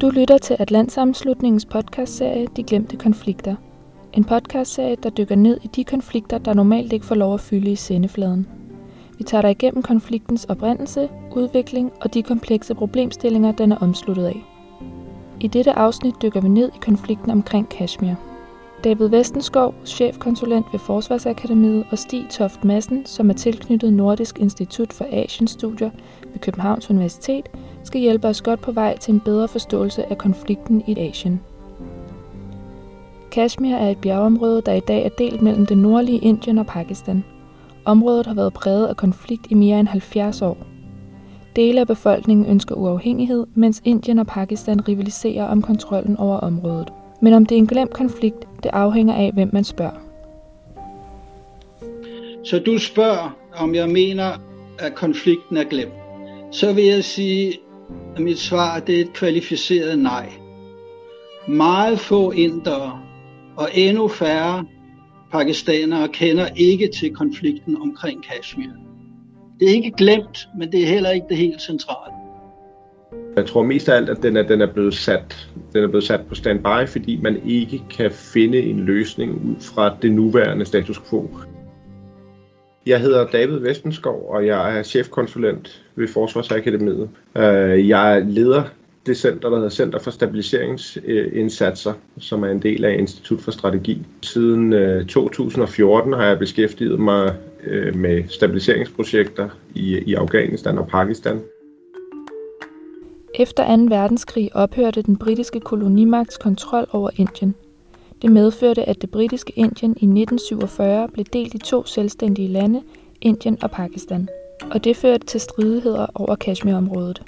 Du lytter til Atlantsamslutningens podcastserie De Glemte Konflikter. En podcastserie, der dykker ned i de konflikter, der normalt ikke får lov at fylde i sendefladen. Vi tager dig igennem konfliktens oprindelse, udvikling og de komplekse problemstillinger, den er omsluttet af. I dette afsnit dykker vi ned i konflikten omkring Kashmir. David Vestenskov, chefkonsulent ved Forsvarsakademiet, og Stig Toft Madsen, som er tilknyttet Nordisk Institut for Asienstudier ved Københavns Universitet, skal hjælpe os godt på vej til en bedre forståelse af konflikten i Asien. Kashmir er et bjergområde, der i dag er delt mellem det nordlige Indien og Pakistan. Området har været præget af konflikt i mere end 70 år. Dele af befolkningen ønsker uafhængighed, mens Indien og Pakistan rivaliserer om kontrollen over området. Men om det er en glemt konflikt, det afhænger af, hvem man spørger. Så du spørger, om jeg mener, at konflikten er glemt. Så vil jeg sige, at mit svar det er et kvalificeret nej. Meget få indere og endnu færre pakistanere kender ikke til konflikten omkring Kashmir. Det er ikke glemt, men det er heller ikke det helt centrale. Jeg tror mest af alt, at den er, den er, blevet, sat, den er blevet sat på standby, fordi man ikke kan finde en løsning ud fra det nuværende status quo. Jeg hedder David Vestenskov, og jeg er chefkonsulent ved Forsvarsakademiet. Øh, jeg leder det center, der hedder Center for Stabiliseringsindsatser, som er en del af Institut for Strategi. Siden øh, 2014 har jeg beskæftiget mig øh, med stabiliseringsprojekter i, i Afghanistan og Pakistan. Efter 2. verdenskrig ophørte den britiske kolonimagts kontrol over Indien. Det medførte, at det britiske Indien i 1947 blev delt i to selvstændige lande, Indien og Pakistan. Og det førte til stridigheder over Kashmir-området.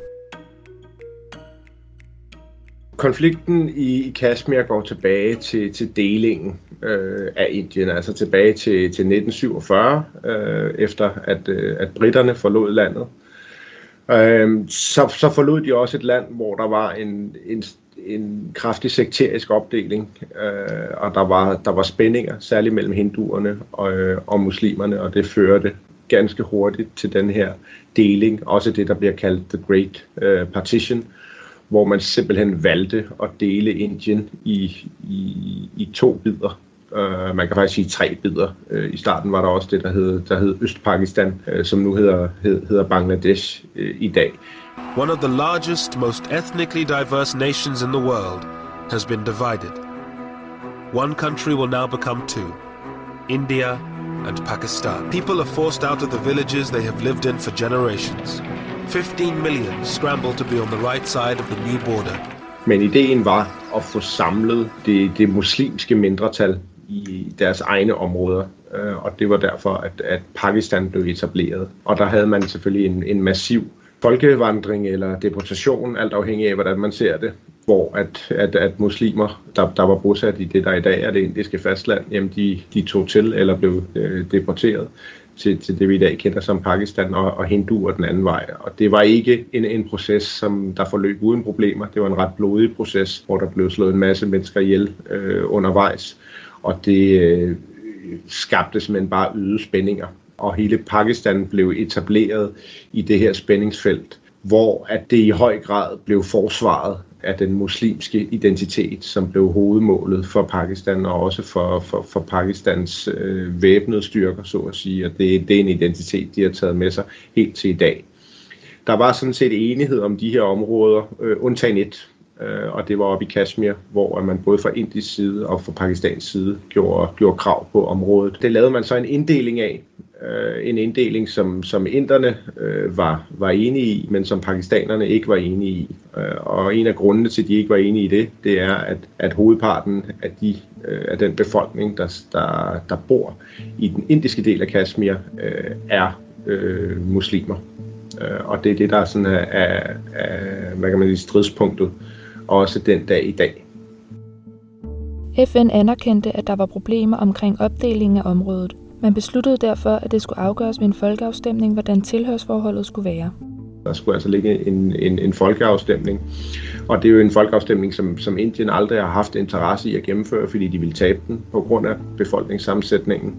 Konflikten i Kashmir går tilbage til, til delingen øh, af Indien, altså tilbage til, til 1947, øh, efter at, øh, at britterne forlod landet. Øh, så, så forlod de også et land, hvor der var en, en, en kraftig sekterisk opdeling, øh, og der var, der var spændinger, særligt mellem hinduerne og, øh, og muslimerne, og det førte ganske hurtigt til den her deling, også det, der bliver kaldt The Great øh, Partition, hvor man simpelthen valgte at dele Indien i, i, i to bidder. Uh, man kan faktisk sige tre bidder. Uh, I starten var der også det, der hed, der hed Østpakistan, uh, som nu hedder, hed, hedder Bangladesh uh, i dag. One of the largest, most ethnically diverse nations in the world has been divided. One country will now become two India and Pakistan. People are forced out of the villages they have lived in for generations. 15 million scramble to be on the right side of the new border. Men ideen var at få samlet det, det muslimske mindretal i deres egne områder, øh, og det var derfor, at, at Pakistan blev etableret. Og der havde man selvfølgelig en, en massiv folkevandring eller deportation, alt afhængig af, hvordan man ser det, hvor at, at, at muslimer, der, der var bosat i det, der i dag er det indiske fastland, jamen de, de tog til eller blev øh, deporteret til, til det, vi i dag kender som Pakistan, og, og hinduer den anden vej. Og det var ikke en, en proces, som der forløb uden problemer. Det var en ret blodig proces, hvor der blev slået en masse mennesker ihjel øh, undervejs. Og det øh, skabte simpelthen bare yde spændinger. Og hele Pakistan blev etableret i det her spændingsfelt, hvor at det i høj grad blev forsvaret af den muslimske identitet, som blev hovedmålet for Pakistan og også for, for, for Pakistans øh, væbnede styrker, så at sige. Og det, det er en identitet, de har taget med sig helt til i dag. Der var sådan set enighed om de her områder, øh, undtagen et, øh, og det var oppe i Kashmir, hvor man både fra indisk side og fra Pakistans side gjorde, gjorde krav på området. Det lavede man så en inddeling af, øh, en inddeling, som, som inderne øh, var, var enige i, men som pakistanerne ikke var enige i. Øh, og en af grundene til, at de ikke var enige i det, det er, at, at hovedparten af, de, øh, af den befolkning, der, der, der bor i den indiske del af Kashmir, øh, er øh, muslimer. Øh, og det er det, der er sådan er, er, er hvad kan man sige, stridspunktet, også den dag i dag. FN anerkendte, at der var problemer omkring opdelingen af området, man besluttede derfor, at det skulle afgøres ved en folkeafstemning, hvordan tilhørsforholdet skulle være. Der skulle altså ligge en, en, en folkeafstemning. Og det er jo en folkeafstemning, som, som Indien aldrig har haft interesse i at gennemføre, fordi de ville tabe den på grund af befolkningssammensætningen.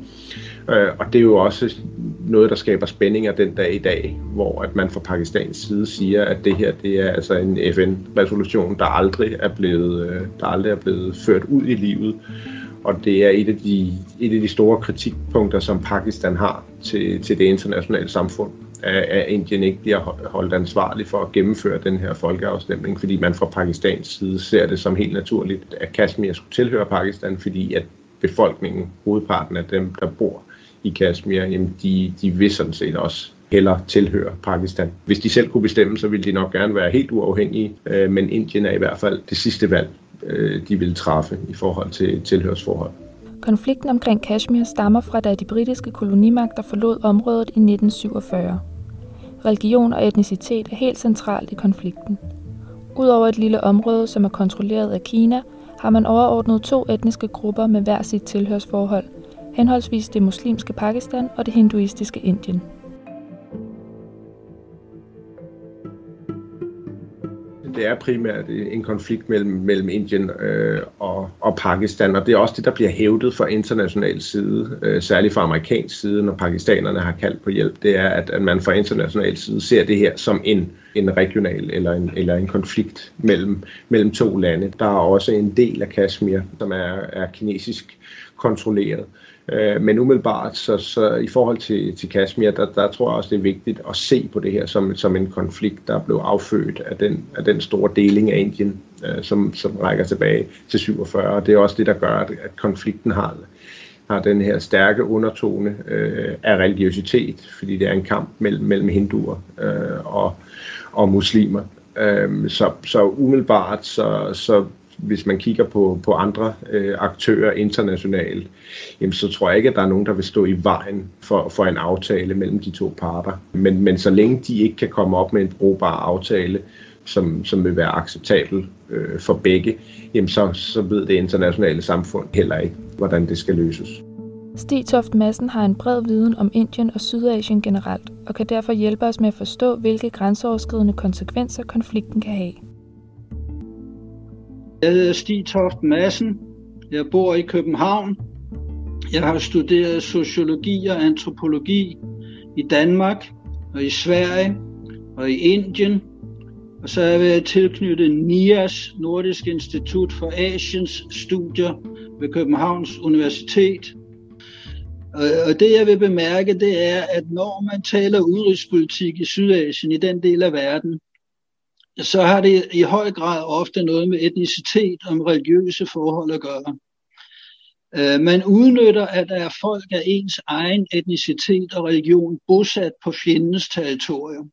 Øh, og det er jo også noget, der skaber spændinger den dag i dag, hvor at man fra Pakistans side siger, at det her det er altså en FN-resolution, der aldrig er blevet, øh, der aldrig er blevet ført ud i livet. Og det er et af de, et af de store kritikpunkter, som Pakistan har til, til det internationale samfund at Indien ikke bliver holdt ansvarlig for at gennemføre den her folkeafstemning, fordi man fra Pakistans side ser det som helt naturligt, at Kashmir skulle tilhøre Pakistan, fordi at befolkningen, hovedparten af dem, der bor i Kashmir, jamen de, de vil sådan set også heller tilhøre Pakistan. Hvis de selv kunne bestemme, så ville de nok gerne være helt uafhængige, øh, men Indien er i hvert fald det sidste valg, øh, de ville træffe i forhold til tilhørsforhold. Konflikten omkring Kashmir stammer fra, da de britiske kolonimagter forlod området i 1947. Religion og etnicitet er helt centralt i konflikten. Udover et lille område, som er kontrolleret af Kina, har man overordnet to etniske grupper med hver sit tilhørsforhold, henholdsvis det muslimske Pakistan og det hinduistiske Indien. det er primært en konflikt mellem, mellem Indien øh, og, og Pakistan, og det er også det, der bliver hævdet fra international side, øh, særligt fra amerikansk side, når pakistanerne har kaldt på hjælp, det er, at, at man fra international side ser det her som en, en regional eller en, eller en konflikt mellem, mellem to lande. Der er også en del af Kashmir, som er, er kinesisk kontrolleret. Øh, men umiddelbart, så, så i forhold til, til Kashmir, der, der tror jeg også, det er vigtigt at se på det her som, som en konflikt, der blev affødt af den, af den store deling af Indien, øh, som, som rækker tilbage til 47. Og det er også det, der gør, at, at konflikten har, har den her stærke undertone øh, af religiøsitet, fordi det er en kamp mellem, mellem hinduer øh, og, og muslimer. Øh, så, så umiddelbart, så, så hvis man kigger på, på andre øh, aktører internationalt, jamen, så tror jeg ikke, at der er nogen, der vil stå i vejen for, for en aftale mellem de to parter. Men, men så længe de ikke kan komme op med en brugbar aftale, som, som vil være acceptabel øh, for begge, jamen så, så ved det internationale samfund heller ikke, hvordan det skal løses. Stig Toft Madsen har en bred viden om Indien og Sydasien generelt, og kan derfor hjælpe os med at forstå, hvilke grænseoverskridende konsekvenser konflikten kan have. Jeg hedder Stig Toft Madsen. Jeg bor i København. Jeg har studeret sociologi og antropologi i Danmark og i Sverige og i Indien. Og så har jeg været tilknyttet NIAS, Nordisk Institut for Asiens Studier ved Københavns Universitet. Og det jeg vil bemærke, det er, at når man taler udenrigspolitik i Sydasien, i den del af verden, så har det i høj grad ofte noget med etnicitet og religiøse forhold at gøre. Øh, man udnytter, at der er folk af ens egen etnicitet og religion bosat på fjendens territorium.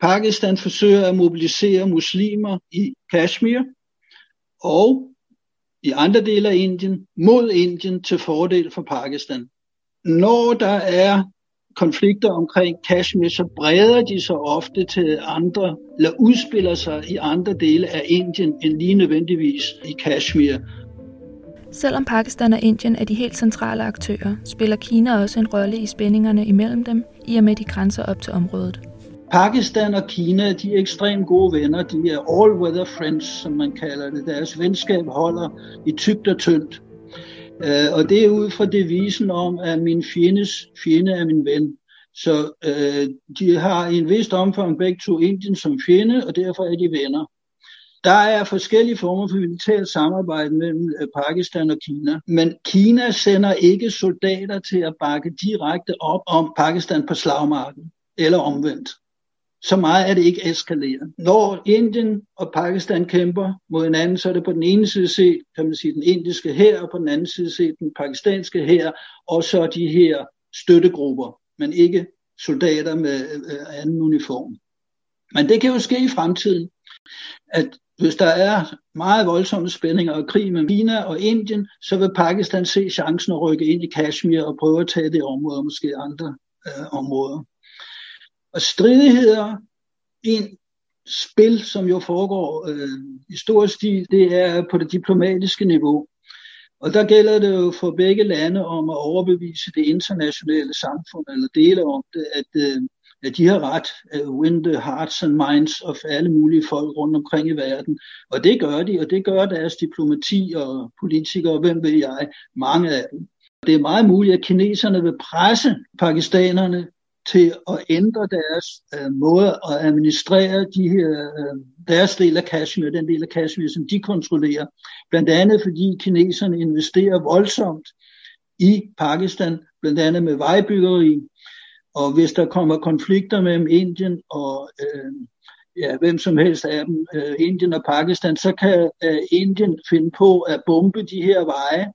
Pakistan forsøger at mobilisere muslimer i Kashmir og i andre dele af Indien mod Indien til fordel for Pakistan. Når der er konflikter omkring Kashmir, så breder de sig ofte til andre, eller udspiller sig i andre dele af Indien, end lige nødvendigvis i Kashmir. Selvom Pakistan og Indien er de helt centrale aktører, spiller Kina også en rolle i spændingerne imellem dem, i og med de grænser op til området. Pakistan og Kina, de er ekstremt gode venner. De er all-weather friends, som man kalder det. Deres venskab holder i tygt og tyndt. Øh, og det er ud fra devisen om, at min fjendes fjende er min ven. Så øh, de har i en vist omfang begge to Indien som fjende, og derfor er de venner. Der er forskellige former for militært samarbejde mellem øh, Pakistan og Kina, men Kina sender ikke soldater til at bakke direkte op om Pakistan på slagmarken, eller omvendt så meget er det ikke eskaleret. Når Indien og Pakistan kæmper mod hinanden, så er det på den ene side set, kan man sige, den indiske her, og på den anden side set den pakistanske her, og så de her støttegrupper, men ikke soldater med øh, anden uniform. Men det kan jo ske i fremtiden, at hvis der er meget voldsomme spændinger og krig med Kina og Indien, så vil Pakistan se chancen at rykke ind i Kashmir og prøve at tage det område, og måske andre øh, områder. Og stridigheder i en spil, som jo foregår øh, i stor stil, det er på det diplomatiske niveau. Og der gælder det jo for begge lande om at overbevise det internationale samfund, eller dele om det, at øh, at de har ret, at win the hearts and minds of alle mulige folk rundt omkring i verden. Og det gør de, og det gør deres diplomati og politikere, og hvem ved jeg, mange af dem. Det er meget muligt, at kineserne vil presse pakistanerne til at ændre deres øh, måde at administrere de her, øh, deres del af Kashmir, den del af Kashmir, som de kontrollerer. Blandt andet fordi kineserne investerer voldsomt i Pakistan, blandt andet med vejbyggeri. Og hvis der kommer konflikter mellem Indien og øh, ja, hvem som helst af dem, øh, Indien og Pakistan, så kan øh, Indien finde på at bombe de her veje,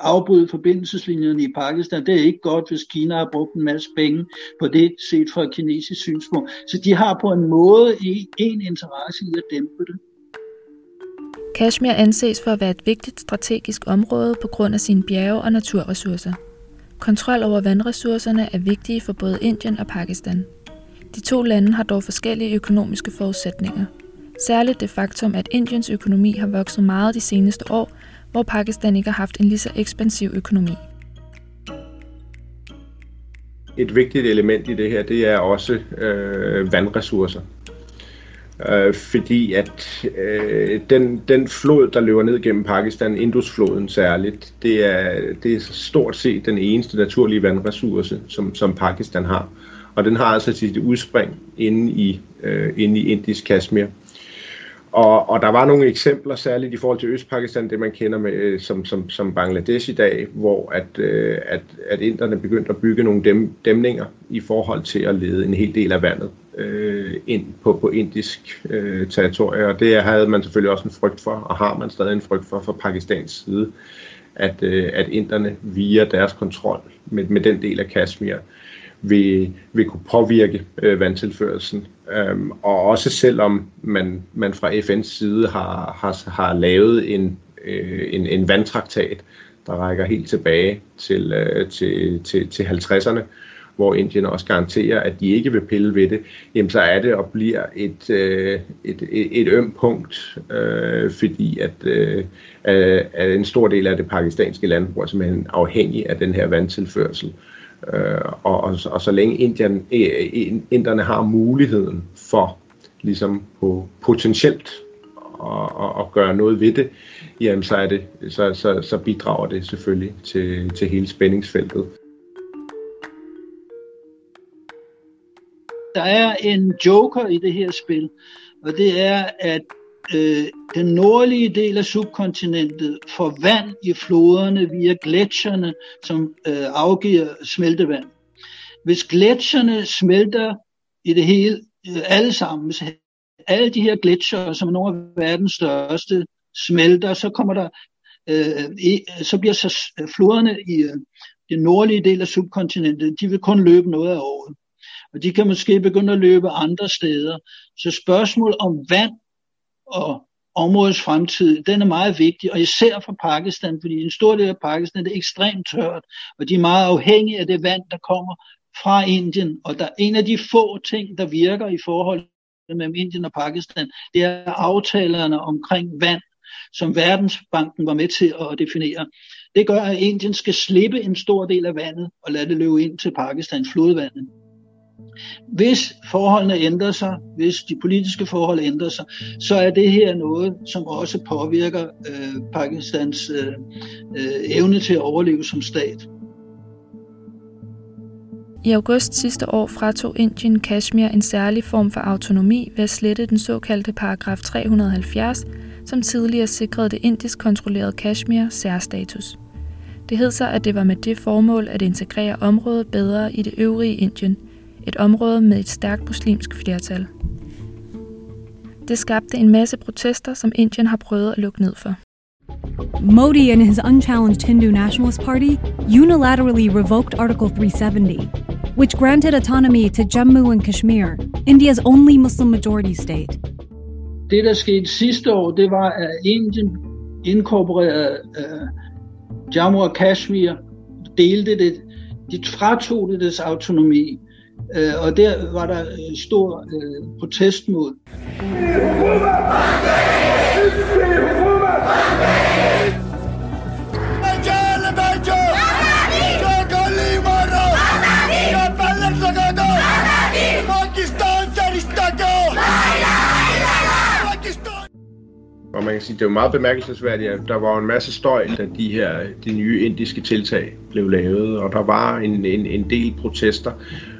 afbryde forbindelseslinjerne i Pakistan. Det er ikke godt, hvis Kina har brugt en masse penge på det, set fra et kinesisk synspunkt. Så de har på en måde en interesse i at dæmpe det. Kashmir anses for at være et vigtigt strategisk område på grund af sine bjerge og naturressourcer. Kontrol over vandressourcerne er vigtige for både Indien og Pakistan. De to lande har dog forskellige økonomiske forudsætninger. Særligt det faktum, at Indiens økonomi har vokset meget de seneste år, hvor Pakistan ikke har haft en lige så ekspansiv økonomi. Et vigtigt element i det her, det er også øh, vandressourcer. Øh, fordi at øh, den, den flod, der løber ned gennem Pakistan, Indusfloden særligt, det er, det er stort set den eneste naturlige vandressource, som, som Pakistan har. Og den har altså sit udspring inde i, øh, inde i indisk Kashmir. Og, og der var nogle eksempler, særligt i forhold til Østpakistan, det man kender med, øh, som, som, som Bangladesh i dag, hvor at, øh, at, at inderne begyndte at bygge nogle dæm, dæmninger i forhold til at lede en hel del af vandet øh, ind på, på indisk øh, territorie. Og det havde man selvfølgelig også en frygt for, og har man stadig en frygt for fra Pakistans side, at, øh, at inderne via deres kontrol med, med den del af Kashmir vil, vil kunne påvirke øh, vandtilførelsen. Øhm, og også selvom man, man fra FN's side har, har, har lavet en, øh, en, en vandtraktat, der rækker helt tilbage til, øh, til, til, til 50'erne, hvor Indien også garanterer, at de ikke vil pille ved det, jamen så er det og bliver et, øh, et, et, et øm punkt, øh, fordi at, øh, øh, at en stor del af det pakistanske landbrug er simpelthen afhængig af den her vandtilførsel. Øh, og, og, og så længe Indien, øh, øh, inderne har muligheden for ligesom på potentielt at, at, at gøre noget ved det, jamen så, er det, så, så, så bidrager det selvfølgelig til, til hele spændingsfeltet. Der er en joker i det her spil, og det er, at øh, den nordlige del af subkontinentet får vand i floderne via gletsjerne, som øh, afgiver smeltevand. Hvis gletsjerne smelter i det hele, øh, alle sammen, hvis alle de her gletsjer, som er nogle af verdens største, smelter, så kommer der, øh, i, så bliver så øh, floderne i øh, den nordlige del af subkontinentet, de vil kun løbe noget af året. Og de kan måske begynde at løbe andre steder. Så spørgsmål om vand og områdets fremtid, den er meget vigtig, og især for Pakistan, fordi en stor del af Pakistan er ekstremt tørt, og de er meget afhængige af det vand, der kommer fra Indien. Og der, en af de få ting, der virker i forhold mellem Indien og Pakistan, det er aftalerne omkring vand, som Verdensbanken var med til at definere. Det gør, at Indien skal slippe en stor del af vandet og lade det løbe ind til Pakistan, flodvandet. Hvis forholdene ændrer sig, hvis de politiske forhold ændrer sig, så er det her noget, som også påvirker øh, Pakistans øh, øh, evne til at overleve som stat. I august sidste år fratog Indien Kashmir en særlig form for autonomi ved at slette den såkaldte paragraf 370, som tidligere sikrede det indisk kontrollerede Kashmir særstatus. Det hed sig, at det var med det formål at integrere området bedre i det øvrige Indien – et område med et stærkt muslimsk flertal. Det skabte en masse protester, som Indien har prøvet at lukke ned for. Modi and his unchallenged Hindu Nationalist Party unilaterally revoked Article 370, which granted autonomy to Jammu and Kashmir, India's only Muslim majority state. Det, der skete sidste år, det var, at Indien inkorporerede uh, Jammu og Kashmir, delte det, de fratog det dets autonomi. Øh, og der var der øh, stor øh, protest mod. Man kan sige, det er jo meget bemærkelsesværdigt, at der var en masse støj, da de her de nye indiske tiltag blev lavet, og der var en, en, en del protester,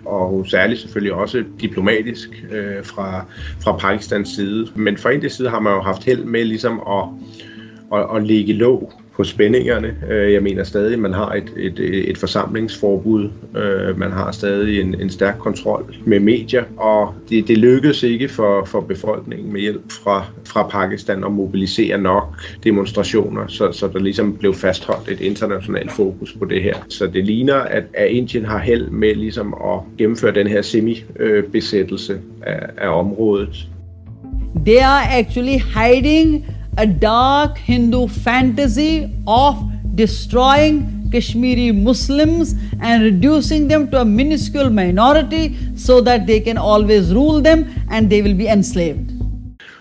og særligt selvfølgelig også diplomatisk øh, fra, fra Pakistans side. Men fra Indiens side har man jo haft held med ligesom at, at, at lægge låg på spændingerne. Øh, jeg mener stadig, at man har et, et, et forsamlingsforbud. Øh, man har stadig en, en stærk kontrol med medier, og det, det lykkedes ikke for, for befolkningen med hjælp fra, fra Pakistan at mobilisere nok demonstrationer, så, så der ligesom blev fastholdt et internationalt fokus på det her. Så det ligner, at, at Indien har held med ligesom at gennemføre den her semi-besættelse af, af området. They are actually hiding a dark Hindu fantasy of destroying Kashmiri Muslims and reducing them to a minuscule minority so that they can always rule them and they will be enslaved.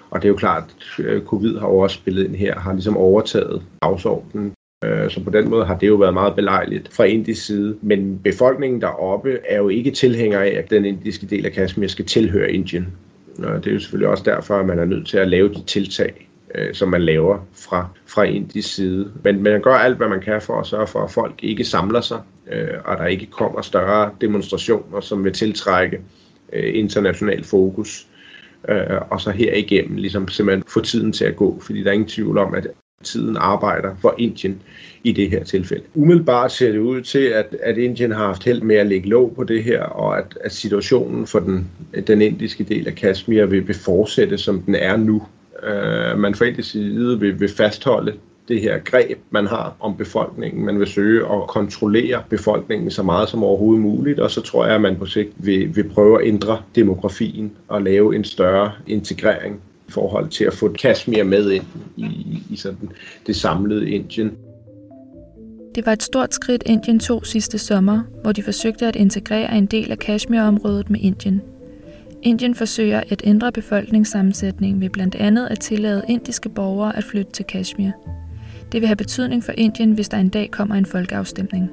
Og det er jo klart, at covid har også spillet ind her, har ligesom overtaget dagsordenen. Øh, så på den måde har det jo været meget belejligt fra indisk side. Men befolkningen deroppe er jo ikke tilhænger af, at den indiske del af Kashmir skal tilhøre Indien. Det er jo selvfølgelig også derfor, at man er nødt til at lave de tiltag, øh, som man laver fra, fra indisk side. Men man gør alt, hvad man kan for at sørge for, at folk ikke samler sig, øh, og der ikke kommer større demonstrationer, som vil tiltrække øh, international fokus. Øh, og så herigennem ligesom simpelthen få tiden til at gå, fordi der er ingen tvivl om, at tiden arbejder for Indien i det her tilfælde. Umiddelbart ser det ud til, at, at Indien har haft held med at lægge låg på det her, og at, at situationen for den, den indiske del af Kashmir vil, vil fortsætte, som den er nu øh, man fra indisk side vil, vil fastholde det her greb, man har om befolkningen. Man vil søge at kontrollere befolkningen så meget som overhovedet muligt, og så tror jeg, at man på sigt vil, vil prøve at ændre demografien og lave en større integrering i forhold til at få Kashmir med ind i, i sådan det samlede Indien. Det var et stort skridt, Indien tog sidste sommer, hvor de forsøgte at integrere en del af Kashmir-området med Indien – Indien forsøger at ændre befolkningssammensætningen ved blandt andet at tillade indiske borgere at flytte til Kashmir. Det vil have betydning for Indien, hvis der en dag kommer en folkeafstemning.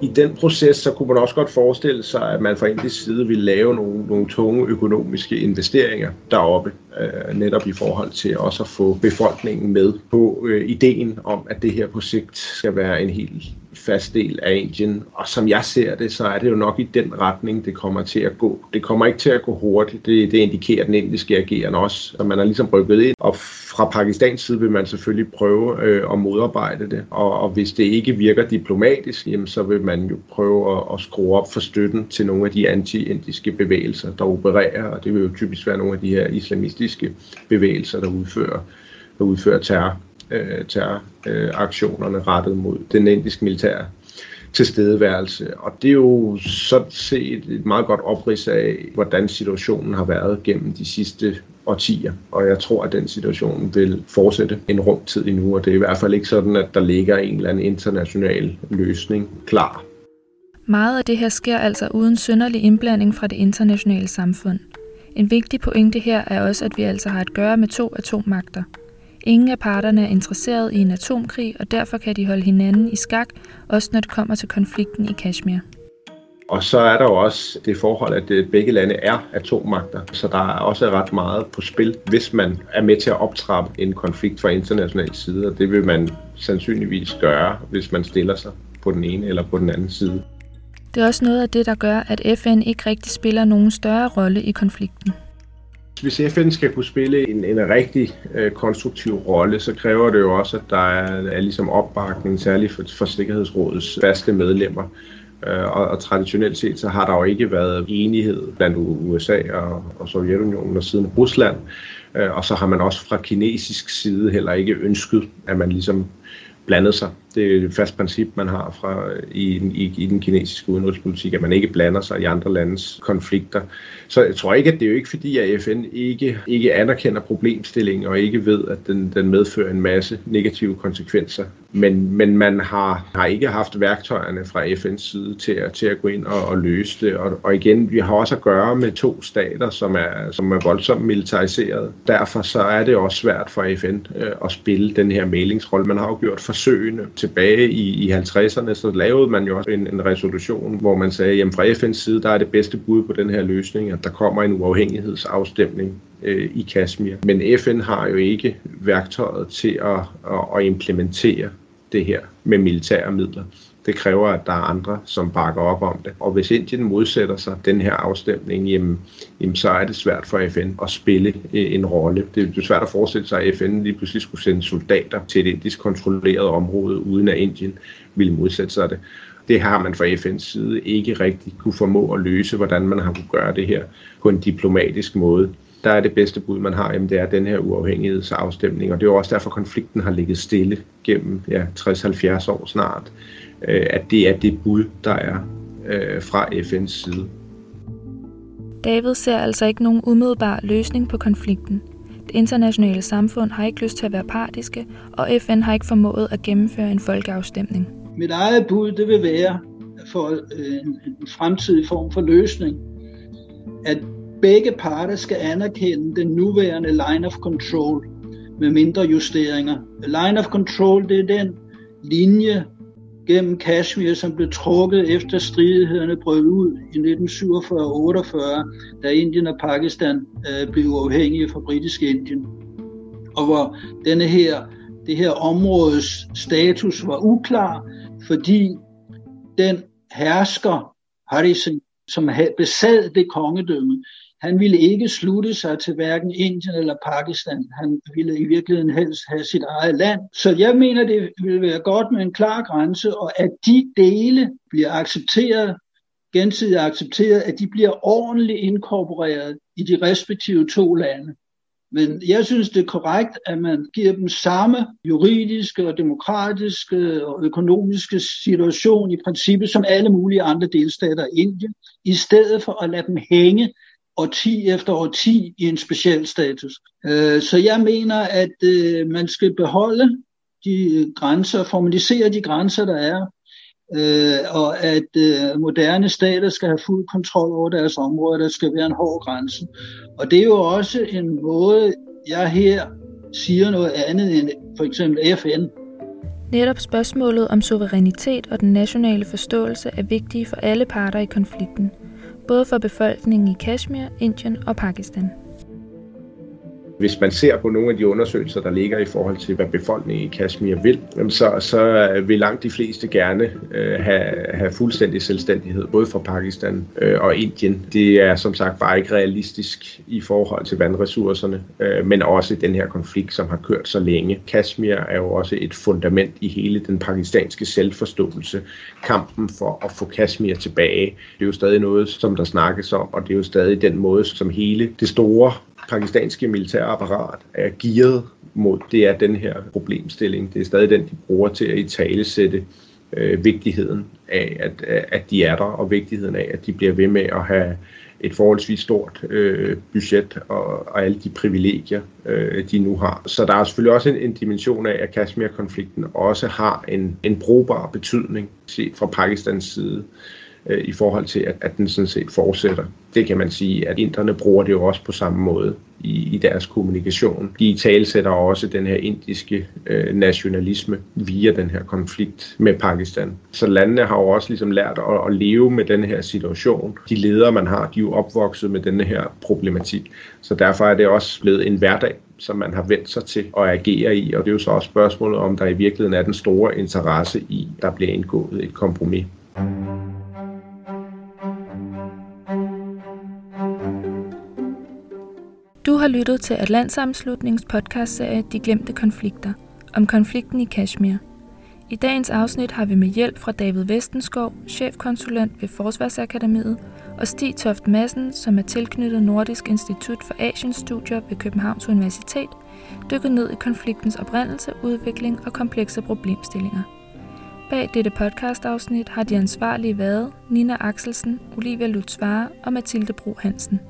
I den proces, så kunne man også godt forestille sig, at man fra indisk side ville lave nogle, nogle tunge økonomiske investeringer deroppe, øh, netop i forhold til også at få befolkningen med på øh, ideen om, at det her projekt skal være en helt fast del af Indien. Og som jeg ser det, så er det jo nok i den retning, det kommer til at gå. Det kommer ikke til at gå hurtigt. Det, det indikerer den indiske agerende også. Så man har ligesom rykket ind. Og fra Pakistans side vil man selvfølgelig prøve øh, at modarbejde det. Og, og hvis det ikke virker diplomatisk, jamen, så vil man jo prøve at, at skrue op for støtten til nogle af de anti-indiske bevægelser, der opererer. Og det vil jo typisk være nogle af de her islamistiske bevægelser, der udfører, der udfører terror øh, terroraktionerne øh, rettet mod den indiske militære tilstedeværelse. Og det er jo sådan set et meget godt oprids af, hvordan situationen har været gennem de sidste årtier. Og jeg tror, at den situation vil fortsætte en rum tid endnu, og det er i hvert fald ikke sådan, at der ligger en eller anden international løsning klar. Meget af det her sker altså uden synderlig indblanding fra det internationale samfund. En vigtig pointe her er også, at vi altså har at gøre med to atommagter – Ingen af parterne er interesseret i en atomkrig, og derfor kan de holde hinanden i skak, også når det kommer til konflikten i Kashmir. Og så er der jo også det forhold, at øh, begge lande er atommagter, så der er også ret meget på spil, hvis man er med til at optrappe en konflikt fra international side, og det vil man sandsynligvis gøre, hvis man stiller sig på den ene eller på den anden side. Det er også noget af det, der gør, at FN ikke rigtig spiller nogen større rolle i konflikten. Hvis FN skal kunne spille en, en rigtig øh, konstruktiv rolle, så kræver det jo også, at der er, er ligesom opbakning, særligt for, for Sikkerhedsrådets faste medlemmer. Øh, og, og traditionelt set, så har der jo ikke været enighed blandt USA og, og Sovjetunionen og siden Rusland. Øh, og så har man også fra kinesisk side heller ikke ønsket, at man ligesom blandede sig det er et fast princip, man har fra, i, i, i den kinesiske udenrigspolitik, at man ikke blander sig i andre landes konflikter. Så jeg tror ikke, at det er jo ikke fordi, at FN ikke, ikke anerkender problemstillingen og ikke ved, at den, den medfører en masse negative konsekvenser. Men, men man har, har ikke haft værktøjerne fra FN's side til at, til at gå ind og, og løse det. Og, og igen, vi har også at gøre med to stater, som er, som er voldsomt militariseret. Derfor så er det også svært for FN øh, at spille den her mailingsrolle. Man har jo gjort forsøgene tilbage i, i 50'erne, så lavede man jo også en, en resolution, hvor man sagde, at fra FN's side, der er det bedste bud på den her løsning, at der kommer en uafhængighedsafstemning øh, i Kashmir. Men FN har jo ikke værktøjet til at, at, at implementere det her med militære midler. Det kræver, at der er andre, som bakker op om det. Og hvis Indien modsætter sig den her afstemning, jamen, jamen, så er det svært for FN at spille øh, en rolle. Det er svært at forestille sig, at FN lige pludselig skulle sende soldater til et indisk kontrolleret område, uden at Indien ville modsætte sig det. Det har man fra FN's side ikke rigtig kunne formå at løse, hvordan man har kunne gøre det her på en diplomatisk måde der er det bedste bud, man har, jamen det er den her uafhængighedsafstemning, og det er jo også derfor, konflikten har ligget stille gennem ja, 60-70 år snart, øh, at det er det bud, der er øh, fra FN's side. David ser altså ikke nogen umiddelbar løsning på konflikten. Det internationale samfund har ikke lyst til at være partiske, og FN har ikke formået at gennemføre en folkeafstemning. Mit eget bud det vil være for en, en fremtidig form for løsning, at begge parter skal anerkende den nuværende line of control med mindre justeringer. Line of control det er den linje gennem Kashmir, som blev trukket efter stridighederne brød ud i 1947-48, da Indien og Pakistan øh, blev uafhængige fra britisk Indien. Og hvor denne her, det her områdes status var uklar, fordi den hersker, Hari Singh, som besad det kongedømme, han ville ikke slutte sig til hverken Indien eller Pakistan. Han ville i virkeligheden helst have sit eget land. Så jeg mener, det ville være godt med en klar grænse, og at de dele bliver accepteret, gensidigt accepteret, at de bliver ordentligt inkorporeret i de respektive to lande. Men jeg synes, det er korrekt, at man giver dem samme juridiske og demokratiske og økonomiske situation i princippet som alle mulige andre delstater i Indien, i stedet for at lade dem hænge årti efter årti i en speciel status. Øh, så jeg mener, at øh, man skal beholde de grænser, formalisere de grænser, der er, øh, og at moderne stater skal have fuld kontrol over deres område. Der skal være en hård grænse. Og det er jo også en måde, jeg her siger noget andet end for eksempel FN. Netop spørgsmålet om suverænitet og den nationale forståelse er vigtige for alle parter i konflikten – både for befolkningen i Kashmir, Indien og Pakistan. Hvis man ser på nogle af de undersøgelser, der ligger i forhold til, hvad befolkningen i Kashmir vil, så, så vil langt de fleste gerne øh, have, have fuldstændig selvstændighed, både fra Pakistan øh, og Indien. Det er som sagt bare ikke realistisk i forhold til vandressourcerne, øh, men også den her konflikt, som har kørt så længe. Kashmir er jo også et fundament i hele den pakistanske selvforståelse. Kampen for at få Kashmir tilbage, det er jo stadig noget, som der snakkes om, og det er jo stadig den måde, som hele det store pakistanske militærapparat er gearet mod, det er den her problemstilling. Det er stadig den, de bruger til at i tale sætte øh, vigtigheden af, at, at de er der, og vigtigheden af, at de bliver ved med at have et forholdsvis stort øh, budget og, og alle de privilegier, øh, de nu har. Så der er selvfølgelig også en, en dimension af, at Kashmir-konflikten også har en, en brugbar betydning set fra Pakistans side øh, i forhold til, at, at den sådan set fortsætter. Det kan man sige, at inderne bruger det jo også på samme måde i, i deres kommunikation. De talsætter også den her indiske øh, nationalisme via den her konflikt med Pakistan. Så landene har jo også ligesom lært at, at leve med den her situation. De ledere, man har, de er jo opvokset med den her problematik. Så derfor er det også blevet en hverdag, som man har vendt sig til at agere i. Og det er jo så også spørgsmålet, om der i virkeligheden er den store interesse i, der bliver indgået et kompromis. Du har lyttet til Atlantsammenslutningens podcastserie De Glemte Konflikter om konflikten i Kashmir. I dagens afsnit har vi med hjælp fra David Vestenskov, chefkonsulent ved Forsvarsakademiet, og Stig Toft Madsen, som er tilknyttet Nordisk Institut for Asienstudier ved Københavns Universitet, dykket ned i konfliktens oprindelse, udvikling og komplekse problemstillinger. Bag dette podcastafsnit har de ansvarlige været Nina Axelsen, Olivia Lutzvare og Mathilde Bro Hansen.